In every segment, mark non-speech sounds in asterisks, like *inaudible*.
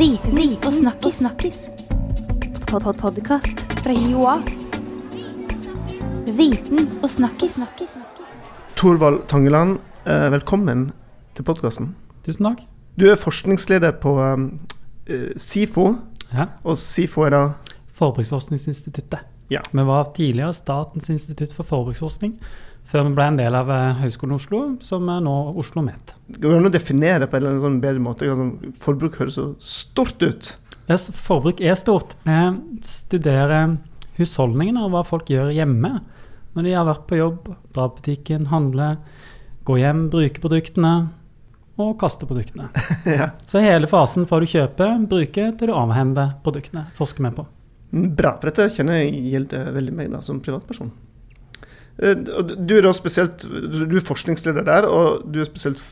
Viten og snakkis. snakkis. Pod -pod Podkast fra Joa. Viten og snakkis. Torvald Tangeland, eh, velkommen til podkasten. Tusen takk. Du er forskningsleder på um, eh, SIFO, Ja. og SIFO er da Forbruksforskningsinstituttet. Ja. Vi var tidligere Statens institutt for forbruksforskning, før vi ble en del av eh, Høgskolen Oslo, som er nå Oslo Met. Går det definere på en sånn bedre måte? Altså, forbruk høres så stort ut. Ja, Forbruk er stort. Vi studerer husholdningene og hva folk gjør hjemme når de har vært på jobb, drar på butikken, handler, går hjem, bruker produktene og kaster produktene. *laughs* ja. Så hele fasen fra du kjøper, bruker til du avhender produktene, forsker vi på. Mm, Bra, for dette kjenner jeg gjelder veldig meg da, som privatperson. Eh, Du er da spesielt du er forskningsleder der, og du er spesielt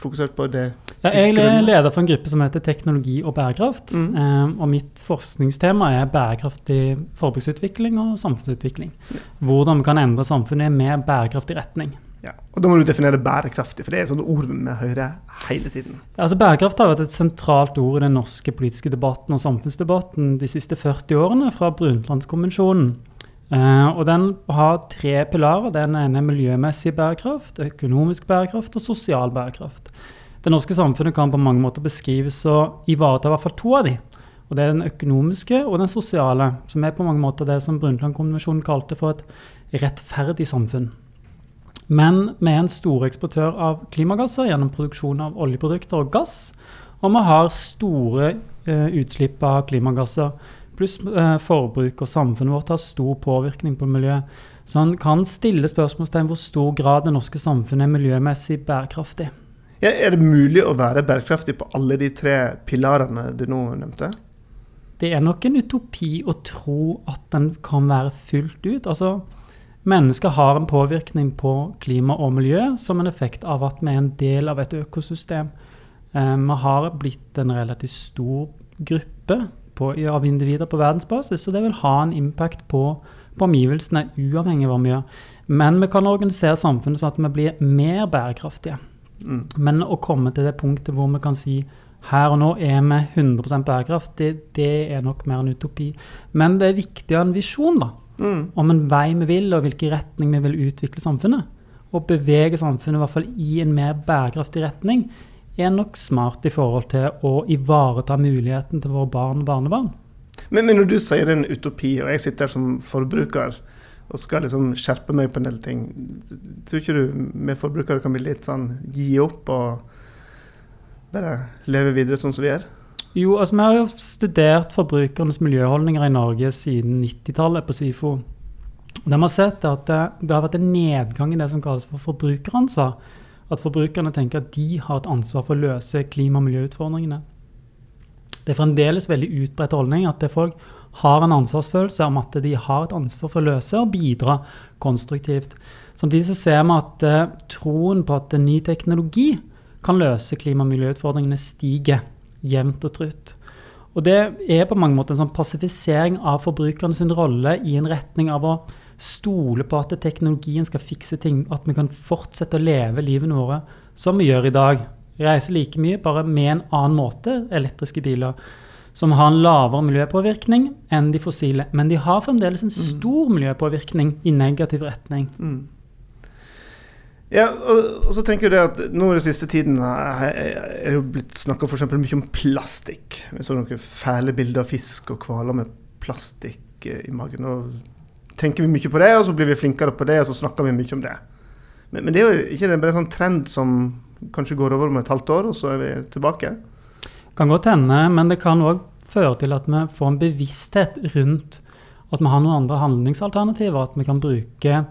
fokusert på det Ja, jeg er leder for en gruppe som heter Teknologi og bærekraft. Mm. Eh, og mitt forskningstema er bærekraftig forbruksutvikling og samfunnsutvikling. Hvordan vi kan endre samfunnet med bærekraftig retning. ja. Og da må du definere bærekraftig, for det er et sånt ord vi hører hele tiden. Altså, bærekraft har vært et sentralt ord i den norske politiske debatten og samfunnsdebatten de siste 40 årene, fra Brundtlandskonvensjonen. Eh, og den har tre pilarer. Den ene er miljømessig bærekraft, økonomisk bærekraft og sosial bærekraft. Det norske samfunnet kan på mange måter beskrives og ivareta i hvert fall to av de. Og Det er den økonomiske og den sosiale, som er på mange måter det som Brundtland-konvensjonen kalte for et rettferdig samfunn. Men vi er en storeksportør av klimagasser gjennom produksjon av oljeprodukter og gass. Og vi har store uh, utslipp av klimagasser. Pluss eh, forbruk og samfunnet vårt har stor påvirkning på miljøet. Så han kan stille spørsmålstegn hvor stor grad det norske samfunnet er miljømessig bærekraftig. Ja, er det mulig å være bærekraftig på alle de tre pilarene du nå nevnte? Det er nok en utopi å tro at den kan være fullt ut. Altså, mennesker har en påvirkning på klima og miljø som en effekt av at vi er en del av et økosystem. Eh, vi har blitt en relativt stor gruppe på, av individer på verdensbasis, så det vil ha en impact på, på omgivelsene, uavhengig av hva vi gjør. Men vi kan organisere samfunnet sånn at vi blir mer bærekraftige. Mm. Men å komme til det punktet hvor vi kan si her og nå er vi 100% bærekraftig, det er nok mer en utopi. Men det er viktig å ha en visjon da, Mm. om en vei vi vil, og hvilken retning vi vil utvikle samfunnet. Og bevege samfunnet i hvert fall i en mer bærekraftig retning er nok smart i forhold til å ivareta muligheten til våre barn og barnebarn. Men, men når du sier det er en utopi, og jeg sitter her som forbruker og skal liksom skjerpe meg på en del ting, tror ikke du vi forbrukere kan bli litt sånn gi opp og bare leve videre sånn som vi er? Jo, altså Vi har jo studert forbrukernes miljøholdninger i Norge siden 90-tallet på SIFO. Det vi har sett at det, det har vært en nedgang i det som kalles for forbrukeransvar. At forbrukerne tenker at de har et ansvar for å løse klima- og miljøutfordringene. Det er fremdeles veldig utbredt holdning at folk har en ansvarsfølelse om at de har et ansvar for å løse og bidra konstruktivt. Samtidig så ser vi at eh, troen på at ny teknologi kan løse klima- og miljøutfordringene stiger jevnt og trutt. Og det er på mange måter en sånn passifisering av forbrukerne sin rolle i en retning av å stole på at teknologien skal fikse ting, at vi kan fortsette å leve livene våre som vi gjør i dag. Reise like mye, bare med en annen måte, elektriske biler, som har en lavere miljøpåvirkning enn de fossile. Men de har fremdeles en stor miljøpåvirkning i negativ retning. Mm. Ja, og, og så tenker du at nå i den siste tiden er jo blitt snakka mye om plastikk. Vi så noen fæle bilder av fisk og hvaler med plastikk eh, i magen. og tenker vi mye på det, og så blir vi flinkere på det, og så snakker vi mye om det. Men, men det er jo ikke det bare en sånn trend som kanskje går over om et halvt år, og så er vi tilbake? Kan godt hende, men det kan òg føre til at vi får en bevissthet rundt at vi har noen andre handlingsalternativer. At vi kan bruke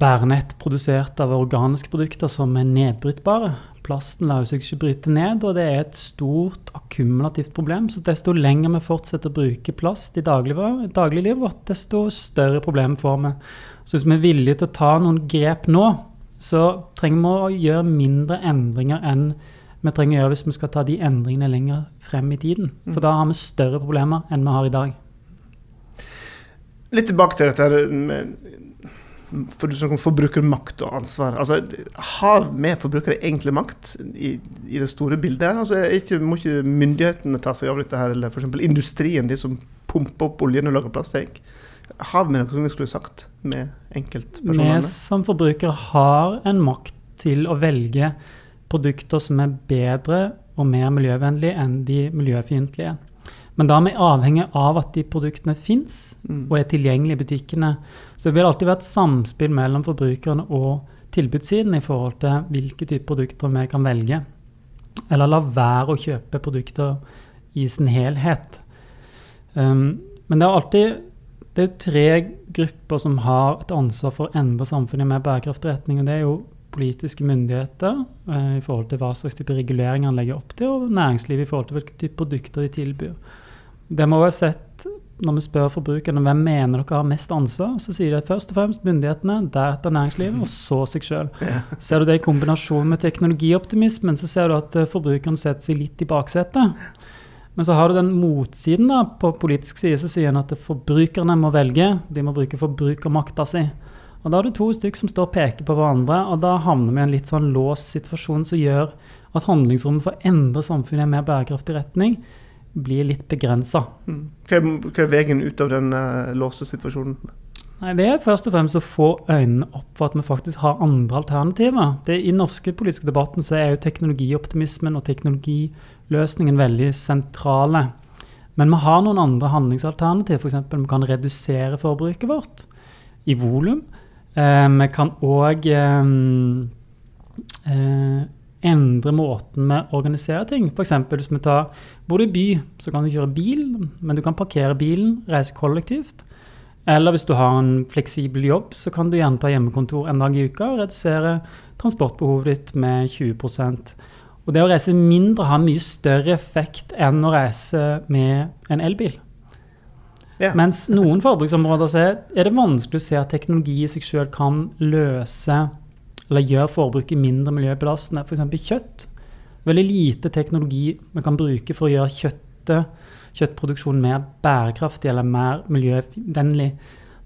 bærenett produsert av organiske produkter som er nedbrytbare. Plasten lar seg ikke bryte ned, og det er et stort akkumulativt problem. Så desto lenger vi fortsetter å bruke plast i dagliglivet, daglig vårt, desto større problem får vi. Så hvis vi er villige til å ta noen grep nå, så trenger vi å gjøre mindre endringer enn vi trenger å gjøre hvis vi skal ta de endringene lenger frem i tiden. For da har vi større problemer enn vi har i dag. Litt tilbake til dette med for du snakker om forbrukermakt og ansvar. Altså, har vi forbrukere egentlig makt i, i det store bildet? her? Altså, ikke, må ikke myndighetene ta seg av dette, her, eller f.eks. industrien, de som pumper opp oljen og lager plastikk? Har vi noe som vi skulle sagt med Vi som forbrukere har en makt til å velge produkter som er bedre og mer miljøvennlige enn de miljøfiendtlige. Men da er vi avhengig av at de produktene fins Mm. og er tilgjengelige i butikkene. Så det vil alltid være et samspill mellom forbrukerne og tilbudssiden i forhold til hvilke typer produkter vi kan velge. Eller la være å kjøpe produkter i sin helhet. Um, men det er alltid det er tre grupper som har et ansvar for å endre samfunnet med bærekraftig retning. og Det er jo politiske myndigheter eh, i forhold til hva slags type reguleringer han legger opp til, og næringslivet i forhold til hvilke type produkter de tilbyr. Det må være sett når vi spør forbrukerne hvem mener dere har mest ansvar, så sier de først og fremst myndighetene, deretter næringslivet, og så seg sjøl. *laughs* Ser du det i kombinasjon med teknologioptimismen, så ser du at eh, forbrukeren setter seg litt i baksetet. Men så har du den motsiden da, på politisk side, så sier han at forbrukerne må velge. De må bruke forbrukermakta si. Og Da har du to stykk som står og peker på hverandre, og da havner vi i en litt sånn låst situasjon som gjør at handlingsrommet for å endre samfunnet i en mer bærekraftig retning blir litt begrensa. Mm. Hva, hva er veien ut av den eh, låste situasjonen? Nei, Det er først og fremst å få øynene opp for at vi faktisk har andre alternativer. Det, I den norske politiske debatten så er jo teknologioptimismen og teknologiløsningen veldig sentrale. Men vi har noen andre handlingsalternativer. F.eks. vi kan redusere forbruket vårt i volum. Eh, vi kan òg eh, eh, endre måten vi organiserer ting. F.eks. hvis vi tar Bor du i by, så kan du kjøre bil, men du kan parkere bilen, reise kollektivt. Eller hvis du har en fleksibel jobb, så kan du gjerne ta hjemmekontor en dag i uka og redusere transportbehovet ditt med 20% Og det å reise mindre har mye større effekt enn å reise med en elbil. Ja. Mens noen forbruksområder er er det vanskelig å se at teknologi i seg sjøl kan løse eller gjør forbruket mindre miljøbelastende. F.eks. kjøtt. Veldig lite teknologi vi kan bruke for å gjøre kjøttet, kjøttproduksjonen mer bærekraftig eller mer miljøvennlig.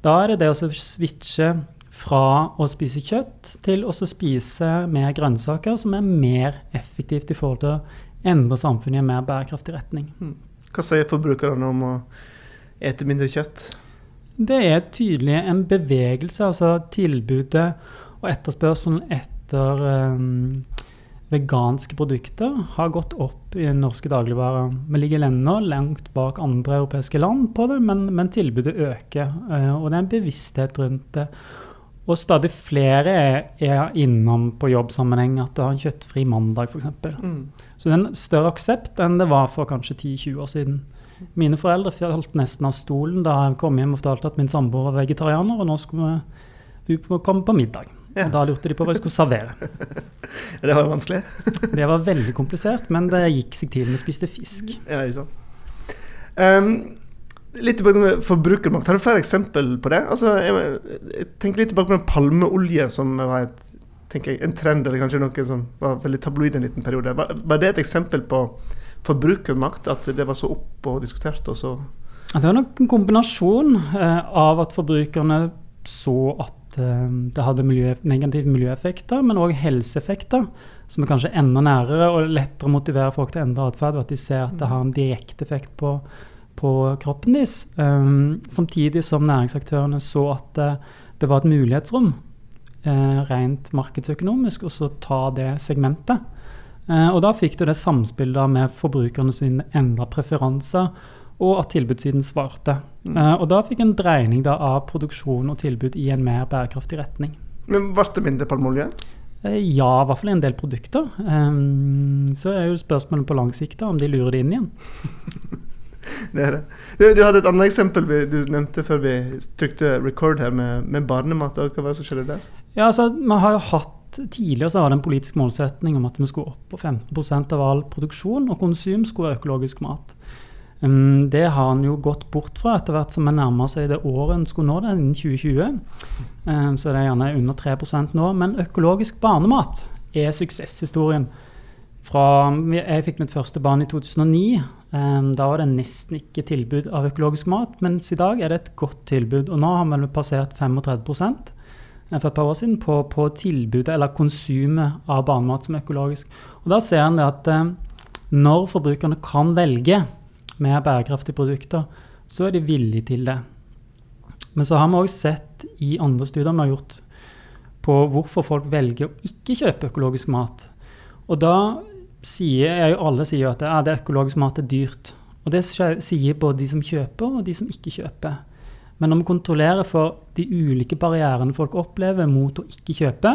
Da er det det å switche fra å spise kjøtt til å spise mer grønnsaker, som er mer effektivt i forhold til å endre samfunnet i en mer bærekraftig retning. Hva sier forbrukerne om å ete mindre kjøtt? Det er tydelig en bevegelse, altså tilbudet og etterspørselen etter um, veganske produkter har gått opp i norske dagligvarer. Vi ligger ennå langt bak andre europeiske land på det, men, men tilbudet øker. eh, og det er en bevissthet rundt det. Og stadig flere er, er innom på jobbsammenheng at du har en kjøttfri mandag, f.eks. Mm. Så det er en større aksept enn det var for kanskje 10-20 år siden. Mine foreldre falt nesten av stolen da jeg kom hjem og fortalte at min samboer var vegetarianer, og nå skulle vi vi komme på middag. Ja. Og da lurte de på hva jeg skulle servere. *laughs* Det var vanskelig. *laughs* Det var veldig komplisert, men det gikk seg til. Vi spiste fisk. Ja, ikke sant. Um, litt tilbake forbrukermakt. Har du flere eksempel på det? Altså, jeg, jeg tenker litt tilbake på den palmeolje som var et, jeg, en trend, eller kanskje noe som var veldig tabloid en liten periode. Var, var det et eksempel på forbrukermakt? At det var så opp og diskutert, og så Det var nok en kombinasjon eh, av at forbrukerne så at eh, det hadde miljø, negative miljøeffekter, men òg helseeffekter, som er kanskje enda nærere og lettere å motivere folk til å endre atferd, ved at de ser at det har en direkte effekt på, på kroppen deres. Um, samtidig som næringsaktørene så at det, det var et mulighetsrom, eh, rent markedsøkonomisk, og så ta det segmentet. Eh, og da fikk du det samspillet med forbrukerne sine endra preferanser, og at tilbudssiden svarte. Mm. Uh, og da fikk en dreining da av produksjon og tilbud i en mer bærekraftig retning. Men ble det mindre palmeolje? Uh, ja, i hvert fall i en del produkter. Um, så er jo spørsmålet på lang sikt da, om de lurer det inn igjen. *laughs* Det er det. Du, du hadde et annet eksempel du nevnte før vi trykte record her, med, med barnemat. Hva var det som skjedde der? Ja, altså, man har jo hatt Tidligere så var det en politisk målsetning om at vi skulle opp på 15% av all produksjon og konsum skulle være økologisk mat. Um, det har han jo gått bort fra etter hvert som vi nærmer seg det året en skulle nå det, innen 2020. Um, så det er gjerne under 3% nå. Men økologisk barnemat er suksesshistorien. Fra jeg fikk mitt første barn i 2009. Um, da var det nesten ikke tilbud av økologisk mat, mens i dag er det et godt tilbud. Og nå har vi passert 35 for et par år siden på, på tilbudet eller konsumet av barnemat som økologisk. Og Da ser en at eh, når forbrukerne kan velge mer bærekraftige produkter, så er de villige til det. Men så har vi òg sett i andre studier vi har gjort på hvorfor folk velger å ikke kjøpe økologisk mat. Og da sier jo alle sier at ja, det er økologisk mat er dyrt. Og det sier både de som kjøper, og de som ikke kjøper. Men når vi kontrollerer for de ulike barrierene folk opplever mot å ikke kjøpe,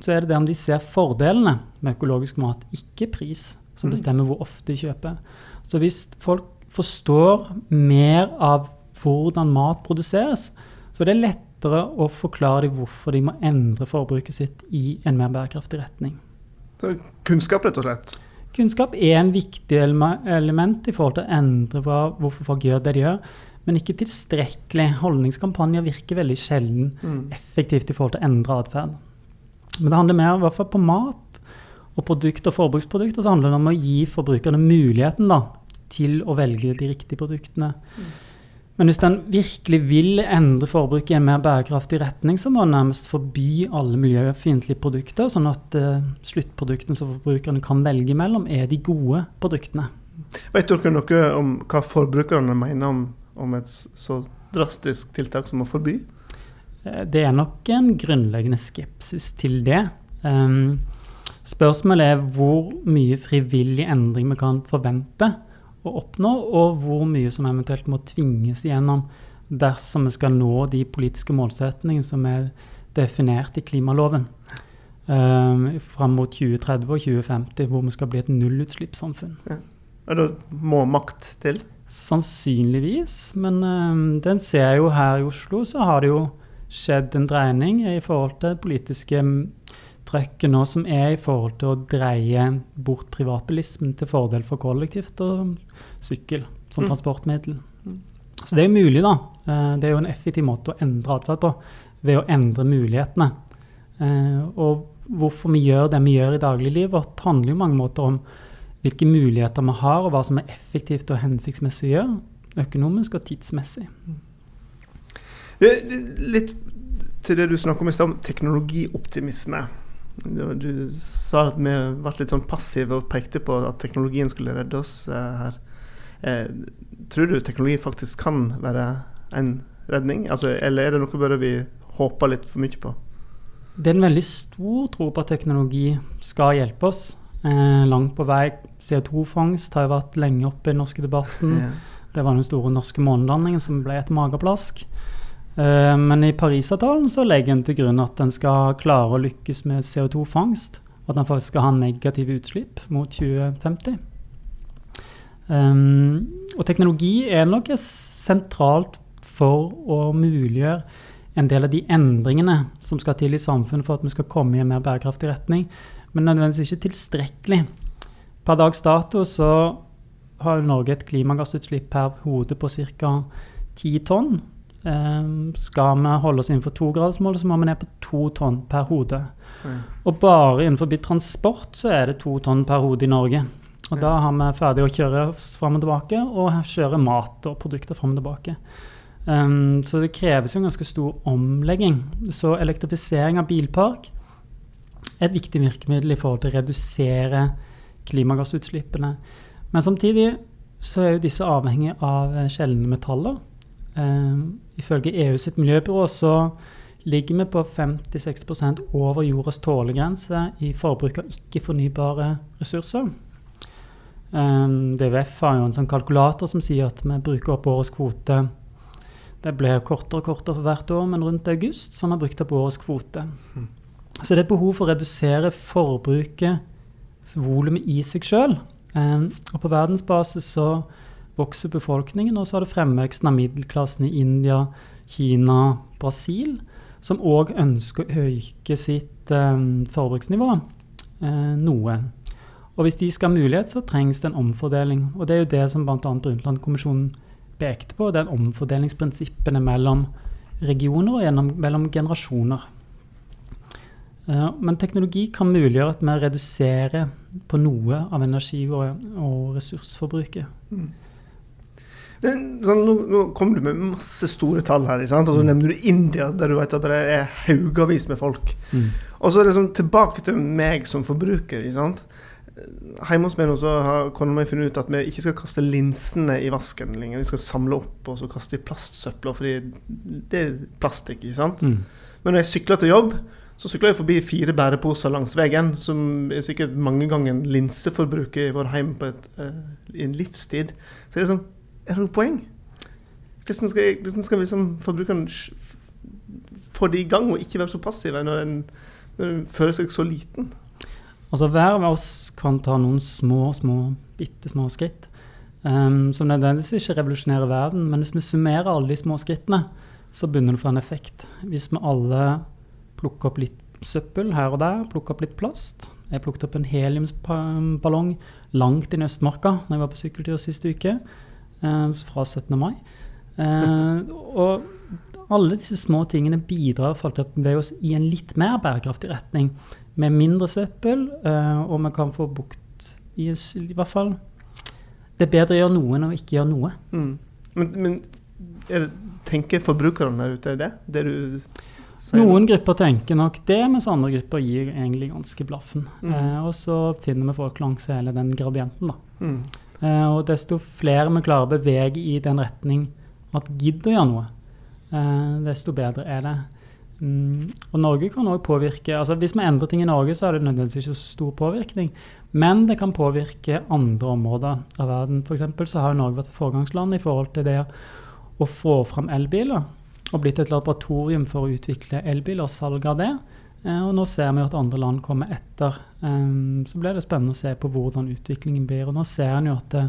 så er det det om de ser fordelene med økologisk mat, ikke pris, som mm. bestemmer hvor ofte de kjøper. Så hvis folk forstår mer av hvordan mat produseres, så er det lettere å forklare dem hvorfor de må endre forbruket sitt i en mer bærekraftig retning. Så kunnskap, rett og slett? Kunnskap er en viktig element i forhold til å endre hva, hvorfor folk gjør det de gjør. Men ikke tilstrekkelig. Holdningskampanjer virker veldig sjelden mm. effektivt i forhold til å endre atferd. Men det handler mer i hvert fall på mat og produkt og forbruksprodukter. Så handler det om å gi forbrukerne muligheten da, til å velge de riktige produktene. Mm. Men hvis den virkelig vil endre forbruket i en mer bærekraftig retning, så må den nærmest forby alle miljøfiendtlige produkter, sånn at uh, sluttproduktene som forbrukerne kan velge mellom, er de gode produktene. Vet dere noe om hva forbrukerne mener om, om et så drastisk tiltak som å forby? Eh, det er nok en grunnleggende skepsis til det. Um, spørsmålet er hvor mye frivillig endring vi kan forvente å oppnå, og hvor mye som eventuelt må tvinges igjennom dersom vi skal nå de politiske målsetningene som er definert i klimaloven um, fram mot 2030 og 2050, hvor vi skal bli et nullutslippssamfunn. Ja. Og da må makt til? Sannsynligvis, men um, den ser jeg jo her i Oslo, så har det jo skjedd en dreining i forhold til politiske trøkket nå som er i forhold til å dreie bort privatbilismen til fordel for kollektivt og sykkel som mm. transportmiddel. Mm. Så det er mulig, da. Eh, det er jo en effektiv måte å endre atferd på ved å endre mulighetene. Eh, og hvorfor vi gjør det vi gjør i dagliglivet, handler jo mange måter om hvilke muligheter vi har, og hva som er effektivt og hensiktsmessig å gjøre, økonomisk og tidsmessig. Mm. Litt til det du snakker om i stad, teknologioptimisme. Du, sa at vi ble litt sånn passive og pekte på at teknologien skulle redde oss eh, her. Eh, tror du teknologi faktisk kan være en redning? Altså, eller er det noe bare vi håper litt for mye på? Det er en veldig stor tro på at teknologi skal hjelpe oss. Eh, langt på vei. CO2-fangst har jo vært lenge oppe i den norske debatten. Ja. Det var den store norske månelandingen som ble et mageplask. Eh, men i Parisavtalen så legger en til grunn at en skal klare å lykkes med CO2-fangst. At en faktisk skal ha negative utslipp mot 2050. Um, ehm, og teknologi er nok sentralt for å muliggjøre en del av de endringene som skal til i samfunnet for at vi skal komme i en mer bærekraftig retning, men nødvendigvis ikke tilstrekkelig. Per dags dato så har Norge et klimagassutslipp per hode på ca. 10 tonn. Um, skal vi holde oss innenfor togradersmålet, så må vi ned på to tonn per hode. Mm. Og bare innenfor transport så er det to tonn per hode i Norge. Og mm. da har vi ferdig å kjøre oss fram og tilbake og kjøre mat og produkter fram og tilbake. Um, så det kreves jo en ganske stor omlegging. Så elektrifisering av bilpark er et viktig virkemiddel i forhold til å redusere klimagassutslippene. Men samtidig så er jo disse avhengig av sjeldne metaller. Um, ifølge EU sitt miljøbyrå så ligger vi på 50-60% over jordas tålegrense i forbruk av ikke-fornybare ressurser. Um, DVF har jo en sånn kalkulator som sier at vi bruker opp årets kvote. Det blir kortere og kortere for hvert år, men rundt august så har vi brukt opp årets kvote. Mm. Så det er behov for å redusere forbruket, volumet i seg sjøl. Um, og på verdensbasis så vokser befolkningen, og så har du fremveksten av middelklassen i India, Kina, Brasil, som òg ønsker å øke sitt eh, forbruksnivå eh, noe. Og hvis de skal ha mulighet, så trengs det en omfordeling. Og det er jo det som bl.a. Brundtland-kommisjonen pekte på, det er omfordelingsprinsippene mellom regioner og gjennom, mellom generasjoner. Uh, men teknologi kan muliggjøre at vi reduserer på noe av energi- og, og ressursforbruket. Mm. Men, sånn, nå, nå kommer du med masse store tall her, og så Mm. nevner du India, der du vet at det er haugavis med folk. Mm. Og så er det sånn tilbake til meg som forbruker. ikke sant? Hjemme hos meg nå så har kona mi funnet ut at vi ikke skal kaste linsene i vasken lenger. Vi skal samle opp og så kaste i plastsøpla, fordi det er plastikk. ikke sant? Mm. Men når jeg sykler til jobb, så sykler jeg forbi fire bæreposer langs veien, som er sikkert mange ganger linseforbruket i vår heim på et, uh, i en livstid. Så er det sånn Er det noe poeng? Hvordan skal, hvordan skal vi som forbrukeren få det i gang, og ikke være så passive når en, når en føler seg så liten? Altså Hver av oss kan ta noen små, små, bitte små skritt. Um, som nødvendigvis ikke revolusjonerer verden, men hvis vi summerer alle de små skrittene, så begynner det å få en effekt. Hvis vi alle plukker opp litt søppel her og der, plukker opp litt plast Jeg plukket opp en heliumsballong langt inn i Østmarka når jeg var på sykkeltur sist uke, fra 17. mai. Eh, og alle disse små tingene bidrar til å bevege oss i en litt mer bærekraftig retning. Med mindre søppel, eh, og vi kan få bukt i, i hvert fall Det er bedre å gjøre noe enn å ikke gjøre noe. Mm. Men, men det, tenker forbrukerne der ute det? Det? Noen grupper tenker nok det, mens andre grupper gir egentlig ganske blaffen. Mm. Eh, og så finner vi folk langs hele den gradienten, da. Mm. Eh, og desto flere vi klarer å bevege i den retning at gidder å gjøre noe, eh, desto bedre er det. Mm, og Norge kan òg påvirke altså Hvis vi endrer ting i Norge, så er det nødvendigvis ikke så stor påvirkning. Men det kan påvirke andre områder av verden. F.eks. så har Norge vært et foregangsland i forhold til det å få fram elbiler. Og blitt et laboratorium for å utvikle elbiler og salg av det. Eh, og nå ser vi jo at andre land kommer etter. Så blir det spennende å se på hvordan utviklingen blir. Og nå ser en jo at eh,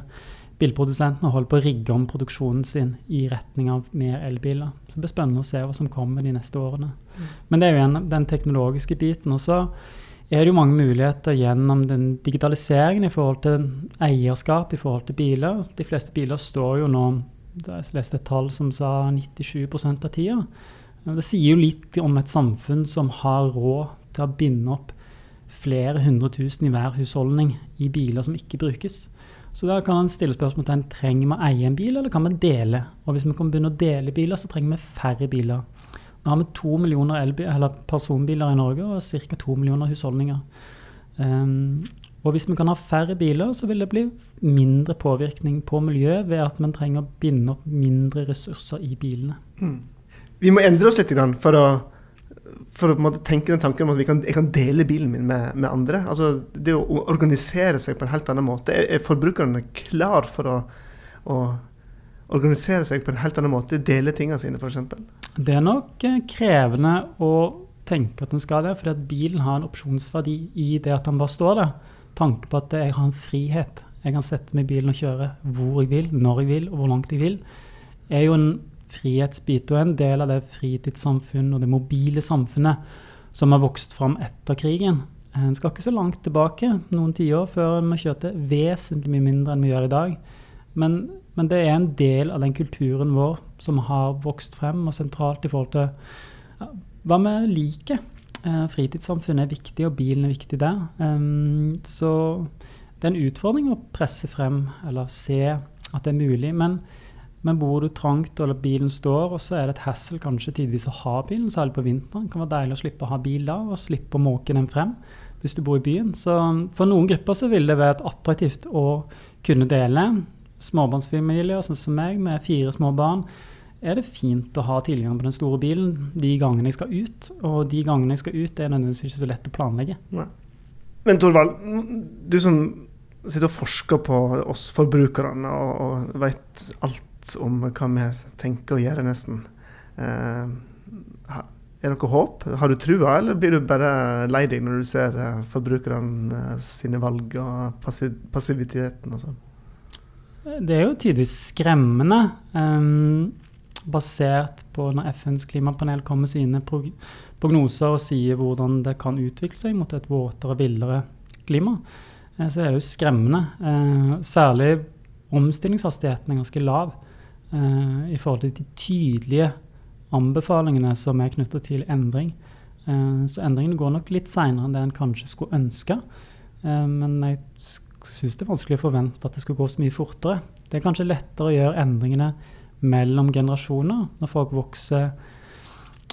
bilprodusentene holder på å rigge om produksjonen sin i retning av mer elbiler. Så det blir spennende å se hva som kommer de neste årene. Men det er jo igjen den teknologiske biten. Og så er det jo mange muligheter gjennom den digitaliseringen i forhold til eierskap i forhold til biler. De fleste biler står jo nå Jeg leste et tall som sa 97% av tida. Det sier jo litt om et samfunn som har råd til å binde opp flere hundre tusen i hver husholdning i biler som ikke brukes. Så da kan man stille spørsmål til trenger vi å eie en bil, eller kan vi dele? Og hvis vi kan begynne å dele biler, så trenger vi færre biler. Nå har vi to millioner personbiler i Norge og ca. to millioner husholdninger. Um, og hvis vi kan ha færre biler, så vil det bli mindre påvirkning på miljøet ved at man trenger å binde opp mindre ressurser i bilene. Mm. Vi må endre oss litt for å, for å tenke den tanken om at kan, jeg kan dele bilen min med, med andre. Altså, det å organisere seg på en helt annen måte. Er, er forbrukerne klar for å, å organisere seg på en helt annen måte? Dele tingene sine, f.eks.? Det er nok eh, krevende å tenke at den skal det, at bilen har en opsjonsverdi i det at den bare står der. Tanke på at jeg har en frihet. Jeg kan sette meg i bilen og kjøre hvor jeg vil, når jeg vil og hvor langt jeg vil. er jo en frihetsbit og en del av det fritidssamfunnet og det mobile samfunnet som har vokst fram etter krigen. En skal ikke så langt tilbake, noen tiår, før vi kjørte vesentlig mye mindre enn vi gjør i dag. Men, men det er en del av den kulturen vår som har vokst frem, og sentralt i forhold til hva vi liker. Eh, fritidssamfunnet er viktig, og bilen er viktig der. Um, så det er en utfordring å presse frem, eller se at det er mulig. Men, men bor du trangt, eller bilen står, og så er det et hassle kanskje tidvis å ha bilen, særlig på vinteren. Det kan være deilig å slippe å ha bil da, og slippe å måke den frem hvis du bor i byen. Så for noen grupper så vil det være attraktivt å kunne dele. Småbarnsfamilier, sånn som meg, med fire små barn, er det fint å ha tilgang på den store bilen de gangene jeg skal ut. Og de gangene jeg skal ut, er nødvendigvis ikke så lett å planlegge. Nei. Men Torvald, du som sitter og forsker på oss forbrukerne og, og vet alt om hva vi tenker å gjøre, nesten. Eh, er det noe håp? Har du trua, eller blir du bare lei deg når du ser eh, forbrukerne eh, sine valg og passi passiviteten og sånn? Det er jo tidvis skremmende, um, basert på når FNs klimapanel kommer med sine prog prognoser og sier hvordan det kan utvikle seg mot et våtere, villere klima. Så er det jo skremmende. Uh, særlig omstillingshastigheten er ganske lav eh, i forhold til de tydelige anbefalingene som er knyttet til endring. Eh, så endringene går nok litt seinere enn det en kanskje skulle ønske. Eh, men jeg syns det er vanskelig å forvente at det skal gå så mye fortere. Det er kanskje lettere å gjøre endringene mellom generasjoner. Når folk vokser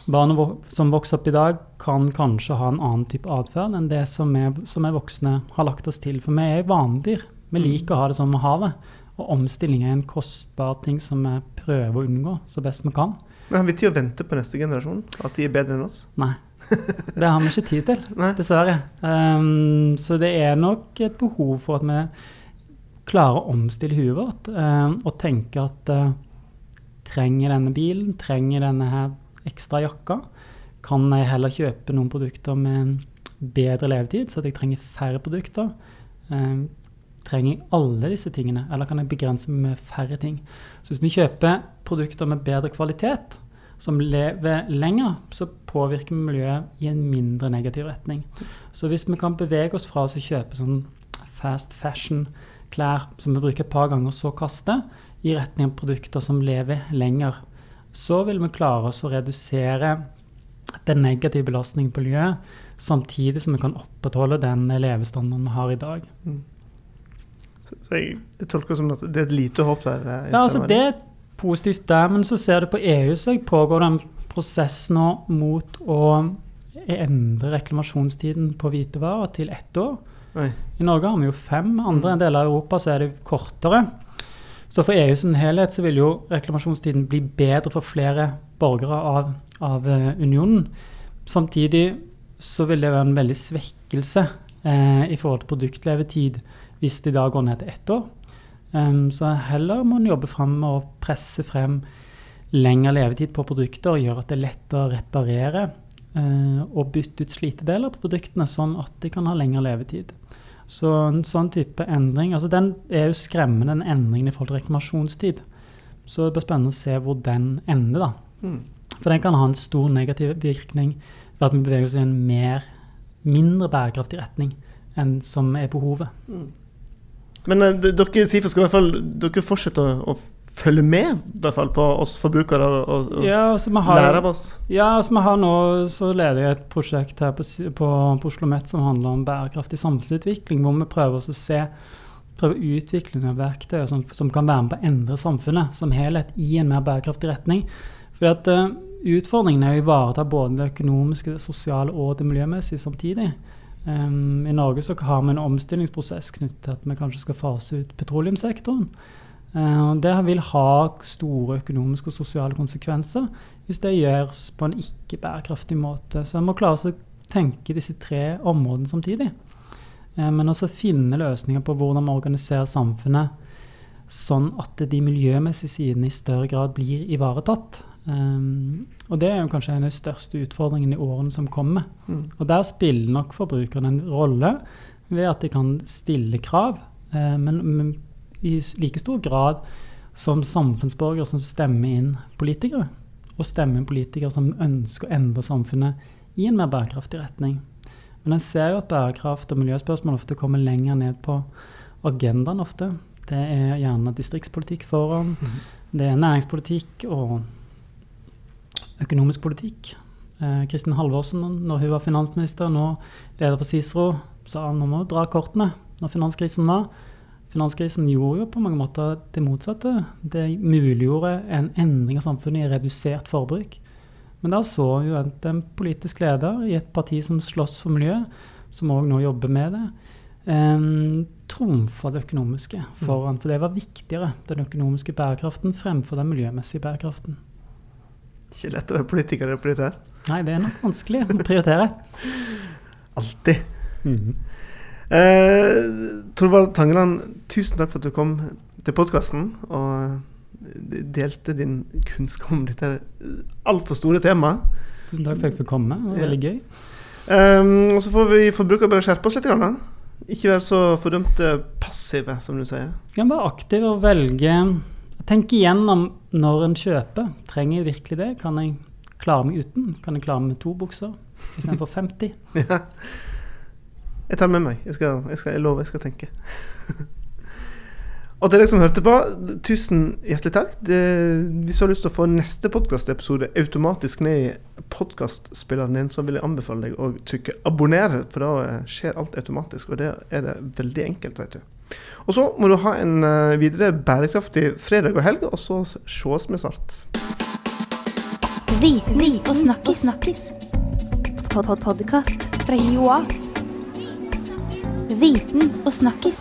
Barn som vokser opp i dag, kan kanskje ha en annen type atferd enn det som vi voksne har lagt oss til. For vi er vanedyr. Vi Mm. liker å ha det som vi har det. Og omstilling er en kostbar ting som vi prøver å unngå så best vi kan. Men har vi tid å vente på neste generasjon? At de er bedre enn oss? Nei. Det har vi ikke tid til, *laughs* dessverre. Um, så det er nok et behov for at vi klarer å omstille huet vårt um, og tenke at uh, trenger denne bilen, trenger denne her ekstra jakka, kan jeg heller kjøpe noen produkter med bedre levetid, så at jeg trenger færre produkter. Um, trenger jeg alle disse tingene, eller kan jeg begrense meg med færre ting? Så hvis vi kjøper produkter med bedre kvalitet, som lever lenger, så påvirker vi miljøet i en mindre negativ retning. Så hvis vi kan bevege oss fra å kjøpe sånn fast fashion-klær som vi bruker et par ganger, så kaste, i retning av produkter som lever lenger, så vil vi klare oss å redusere den negative belastningen på miljøet, samtidig som vi kan opprettholde den levestandarden vi har i dag. Så, så jeg, jeg tolker det som at det er et lite håp der. eh, Ja, altså Det er positivt der, men så ser du på EU, så pågår det en prosess nå mot å endre reklamasjonstiden på hvitevarer til ett år. Oi. I Norge har vi jo fem, andre deler av Europa så er det kortere. Så for EU som helhet så vil jo reklamasjonstiden bli bedre for flere borgere av, av eh, unionen. Samtidig så vil det være en veldig svekkelse eh, i forhold til produktlevetid hvis det da går ned til ett år. Um, så heller må en jobbe fram med å presse frem lengre levetid på produkter og gjøre at det er lettere å reparere uh, og bytte ut slitedeler på produktene, sånn at de kan ha lengre levetid. Så en sånn type endring altså Den er jo skremmende, den endringen i forhold til reklamasjonstid. Så det blir spennende å se hvor den ender, da. Mm. For den kan ha en stor negativ virkning ved at vi beveger oss i en mer, mindre bærekraftig retning enn som er behovet. Men uh, dere SIFO skal i hvert fall dere fortsette å, å følge med i hvert fall på oss forbrukere og, og, og Ja, altså har, lære av oss. Ja, altså vi har nå så leder jeg et prosjekt her på, på, på Oslo Met som handler om bærekraftig samfunnsutvikling, hvor vi prøver oss å se prøver å utvikle noen verktøy som, som kan være med på å endre samfunnet som helhet i en mer bærekraftig retning. Fordi at uh, Utfordringen er å ivareta både det økonomiske, det sosiale og det miljømessige samtidig. Um, I Norge så har vi en omstillingsprosess knyttet til at vi kanskje skal fase ut petroleumssektoren. Uh, det vil ha store økonomiske og sosiale konsekvenser hvis det gjøres på en ikke bærekraftig måte. Så en må klare å tenke disse tre områdene samtidig. Uh, men også finne løsninger på hvordan vi organiserer samfunnet sånn at de miljømessige sidene i større grad blir ivaretatt. Um, og det er jo kanskje en av de største utfordringene i årene som kommer. Mm. Og der spiller nok forbrukerne en rolle ved at de kan stille krav, eh, men, men i like stor grad som samfunnsborgere som stemmer inn politikere. Og stemmer inn politikere som ønsker å endre samfunnet i en mer bærekraftig retning. Men en ser jo at bærekraft og miljøspørsmål ofte kommer lenger ned på agendaen ofte. Det er gjerne distriktspolitikk foran. Det er næringspolitikk og økonomisk politikk. Eh, Kristin Halvorsen, når hun var finansminister, nå leder for Cicero, sa nå må vi dra kortene når finanskrisen var. Finanskrisen gjorde jo på mange måter det motsatte. Det muliggjorde en endring av samfunnet i redusert forbruk. Men da så jo en, en politisk leder i et parti som slåss for miljøet, som òg nå jobber med det, eh, trumfa det økonomiske foran. For det var viktigere, den økonomiske bærekraften, fremfor den miljømessige bærekraften. Ikke lett å være politiker og prioritere. Nei, det er nok vanskelig å prioritere. Alltid. Mhm. Eh, Torvald Tangeland, tusen takk for at du kom til podkasten og delte din kunnskap om dette altfor store temaet. Tusen takk for at jeg fikk komme. Det var veldig gøy. Um, og så får vi forbrukere bare skjerpe oss litt. Grann, da. Ikke være så fordømt passive, som du sier. Ja, være aktiv og velge Tenke igjennom når en kjøper. Trenger jeg virkelig det? Kan jeg klare meg uten? Kan jeg klare meg med to bukser istedenfor 50? *laughs* Ja. Jeg tar med meg. Jeg, skal, jeg, skal, jeg lover jeg skal tenke. *laughs* og til dere som hørte på, tusen hjertelig takk. Det, hvis du har lyst til å få neste podkastepisode automatisk ned i podkastspilleren din, så vil jeg anbefale deg å trykke 'abonner', for da skjer alt automatisk. Og det er det veldig enkelt, vet du. Og så må du ha en eh, videre bærekraftig fredag og helg, og så sees vi snart. Viten og snakkis. snakkis. Pod -pod Podkast fra Joa. Viten og snakkis.